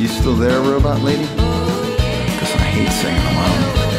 You still there, robot lady? Because I hate singing alone.